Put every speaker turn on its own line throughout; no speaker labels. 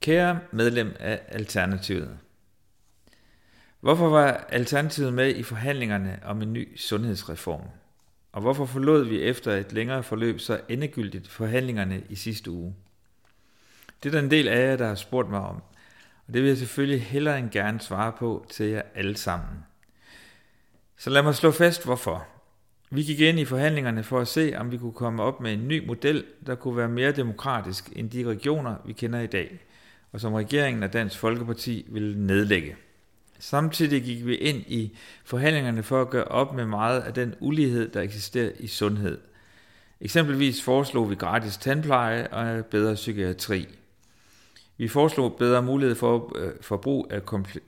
Kære medlem af Alternativet. Hvorfor var Alternativet med i forhandlingerne om en ny sundhedsreform? Og hvorfor forlod vi efter et længere forløb så endegyldigt forhandlingerne i sidste uge? Det er der en del af jer, der har spurgt mig om, og det vil jeg selvfølgelig hellere end gerne svare på til jer alle sammen. Så lad mig slå fast, hvorfor. Vi gik ind i forhandlingerne for at se, om vi kunne komme op med en ny model, der kunne være mere demokratisk end de regioner, vi kender i dag, og som regeringen og Dansk Folkeparti ville nedlægge. Samtidig gik vi ind i forhandlingerne for at gøre op med meget af den ulighed, der eksisterer i sundhed. Eksempelvis foreslog vi gratis tandpleje og bedre psykiatri. Vi foreslog bedre mulighed for, øh, for brug af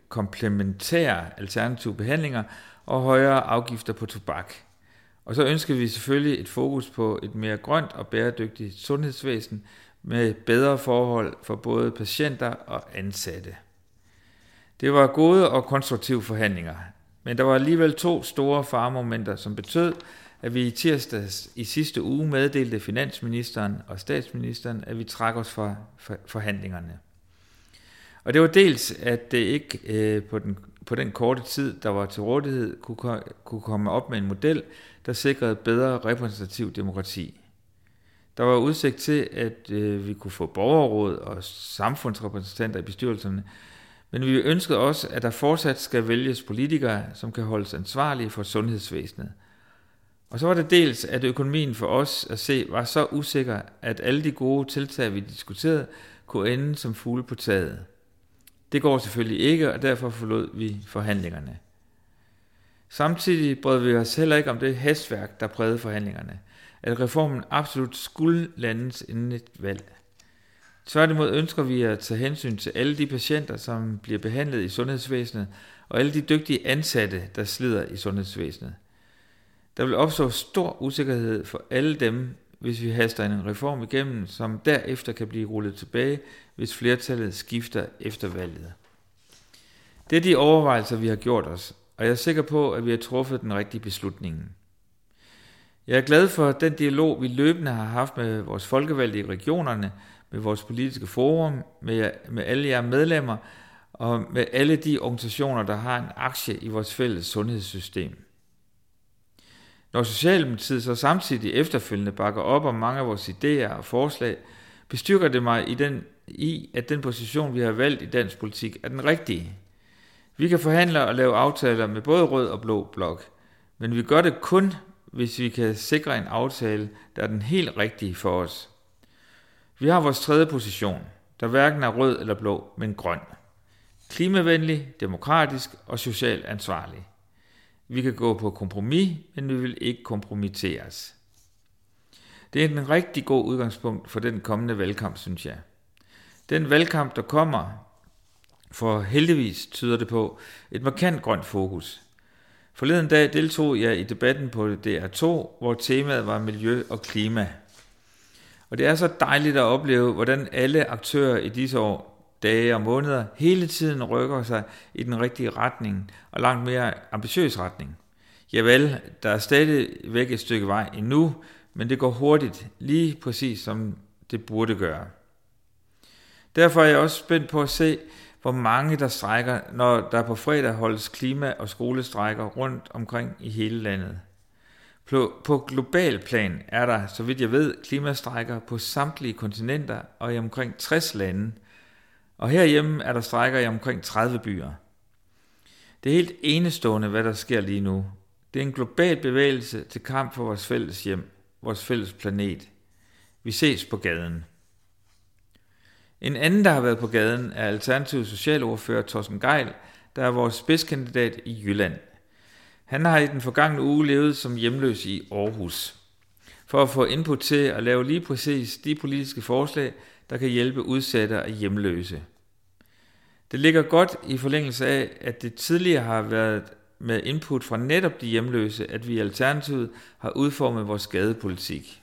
komplementære alternative behandlinger og højere afgifter på tobak. Og så ønsker vi selvfølgelig et fokus på et mere grønt og bæredygtigt sundhedsvæsen med bedre forhold for både patienter og ansatte. Det var gode og konstruktive forhandlinger, men der var alligevel to store faremomenter, som betød, at vi i tirsdags i sidste uge meddelte finansministeren og statsministeren, at vi trak os fra forhandlingerne. Og det var dels, at det ikke øh, på, den, på den korte tid, der var til rådighed, kunne, kunne komme op med en model, der sikrede bedre repræsentativ demokrati. Der var udsigt til, at øh, vi kunne få borgerråd og samfundsrepræsentanter i bestyrelserne, men vi ønskede også, at der fortsat skal vælges politikere, som kan holdes ansvarlige for sundhedsvæsenet. Og så var det dels, at økonomien for os at se var så usikker, at alle de gode tiltag, vi diskuterede, kunne ende som fugle på taget. Det går selvfølgelig ikke, og derfor forlod vi forhandlingerne. Samtidig brød vi os heller ikke om det hastværk, der prægede forhandlingerne, at reformen absolut skulle landes inden et valg. Tværtimod ønsker vi at tage hensyn til alle de patienter, som bliver behandlet i sundhedsvæsenet, og alle de dygtige ansatte, der slider i sundhedsvæsenet. Der vil opstå stor usikkerhed for alle dem, hvis vi haster en reform igennem, som derefter kan blive rullet tilbage, hvis flertallet skifter efter valget. Det er de overvejelser, vi har gjort os, og jeg er sikker på, at vi har truffet den rigtige beslutning. Jeg er glad for den dialog, vi løbende har haft med vores folkevalgte i regionerne, med vores politiske forum, med, med alle jer medlemmer og med alle de organisationer, der har en aktie i vores fælles sundhedssystem. Når Socialdemokratiet så samtidig efterfølgende bakker op om mange af vores idéer og forslag, bestyrker det mig i, den, i, at den position, vi har valgt i dansk politik, er den rigtige. Vi kan forhandle og lave aftaler med både rød og blå blok, men vi gør det kun, hvis vi kan sikre en aftale, der er den helt rigtige for os. Vi har vores tredje position, der hverken er rød eller blå, men grøn. Klimavenlig, demokratisk og socialt ansvarlig. Vi kan gå på kompromis, men vi vil ikke kompromitteres. Det er en rigtig god udgangspunkt for den kommende valgkamp, synes jeg. Den valgkamp, der kommer, for heldigvis tyder det på et markant grønt fokus. Forleden dag deltog jeg i debatten på DR2, hvor temaet var miljø og klima. Og det er så dejligt at opleve, hvordan alle aktører i disse år, dage og måneder, hele tiden rykker sig i den rigtige retning og langt mere ambitiøs retning. Javel, der er stadigvæk et stykke vej endnu, men det går hurtigt, lige præcis som det burde gøre. Derfor er jeg også spændt på at se, hvor mange der strækker, når der på fredag holdes klima- og skolestrækker rundt omkring i hele landet. På, på global plan er der, så vidt jeg ved, klimastrækker på samtlige kontinenter og i omkring 60 lande. Og herhjemme er der strækker i omkring 30 byer. Det er helt enestående, hvad der sker lige nu. Det er en global bevægelse til kamp for vores fælles hjem, vores fælles planet. Vi ses på gaden. En anden, der har været på gaden, er Alternativ Socialordfører Thorsten Geil, der er vores spidskandidat i Jylland. Han har i den forgangne uge levet som hjemløs i Aarhus, for at få input til at lave lige præcis de politiske forslag, der kan hjælpe udsatte og hjemløse. Det ligger godt i forlængelse af, at det tidligere har været med input fra netop de hjemløse, at vi i Alternativet har udformet vores gadepolitik.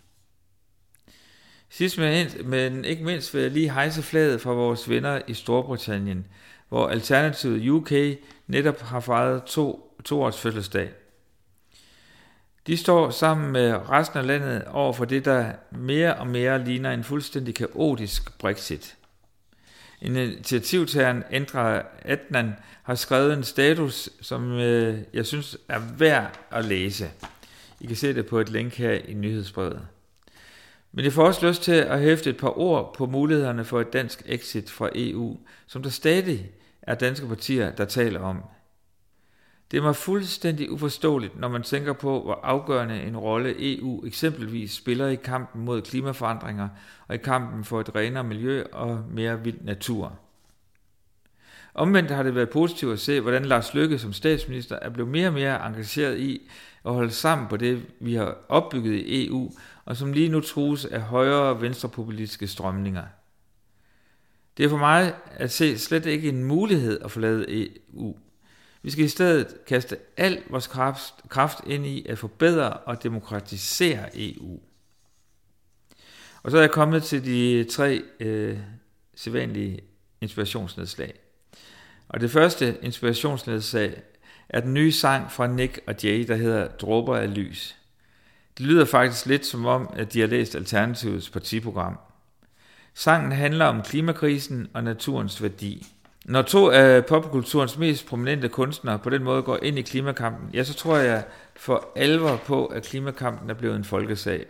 Sidst men ikke mindst vil jeg lige hejse flaget fra vores venner i Storbritannien, hvor Alternativet UK netop har fejret to års fødselsdag. De står sammen med resten af landet over for det, der mere og mere ligner en fuldstændig kaotisk Brexit. Initiativtageren Endra Adnan har skrevet en status, som øh, jeg synes er værd at læse. I kan se det på et link her i nyhedsbrevet. Men jeg får også lyst til at hæfte et par ord på mulighederne for et dansk exit fra EU, som der stadig er danske partier, der taler om. Det er mig fuldstændig uforståeligt, når man tænker på, hvor afgørende en rolle EU eksempelvis spiller i kampen mod klimaforandringer og i kampen for et renere miljø og mere vild natur. Omvendt har det været positivt at se, hvordan Lars Løkke som statsminister er blevet mere og mere engageret i at holde sammen på det, vi har opbygget i EU, og som lige nu trues af højere og venstrepopulistiske strømninger. Det er for mig at se slet ikke en mulighed at forlade EU. Vi skal i stedet kaste al vores kraft, kraft ind i at forbedre og demokratisere EU. Og så er jeg kommet til de tre øh, sædvanlige inspirationsnedslag. Og det første inspirationsnedslag er den nye sang fra Nick og Jay, der hedder Dråber af lys. Det lyder faktisk lidt som om, at de har læst Alternativets partiprogram. Sangen handler om klimakrisen og naturens værdi. Når to af popkulturens mest prominente kunstnere på den måde går ind i klimakampen, ja, så tror jeg for alvor på, at klimakampen er blevet en folkesag.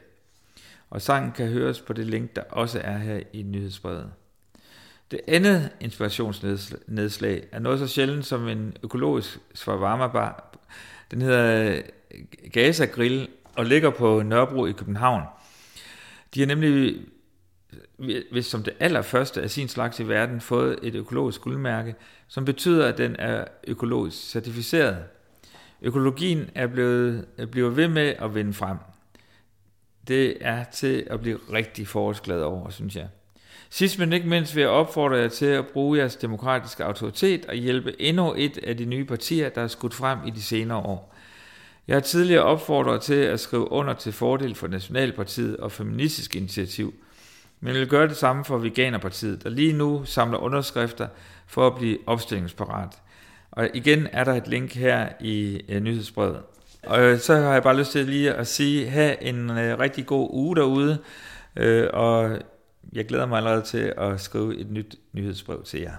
Og sangen kan høres på det link, der også er her i nyhedsbrevet. Det andet inspirationsnedslag er noget så sjældent som en økologisk shawarma bar. Den hedder Gaza Grill og ligger på Nørrebro i København. De har nemlig øh, hvis som det allerførste af sin slags i verden fået et økologisk guldmærke, som betyder, at den er økologisk certificeret. Økologien er blevet, øh, bliver ved med at vinde frem. Det er til at blive rigtig forårsglad over, synes jeg. Sidst men ikke mindst vil jeg opfordre jer til at bruge jeres demokratiske autoritet og hjælpe endnu et af de nye partier, der er skudt frem i de senere år. Jeg har tidligere opfordret til at skrive under til fordel for Nationalpartiet og Feministisk Initiativ, men jeg vil gøre det samme for Veganerpartiet, der lige nu samler underskrifter for at blive opstillingsparat. Og igen er der et link her i øh, nyhedsbrevet. Og øh, så har jeg bare lyst til lige at sige, have en øh, rigtig god uge derude, uh, og jeg glæder mig allerede til at skrive et nyt nyhedsbrev til jer.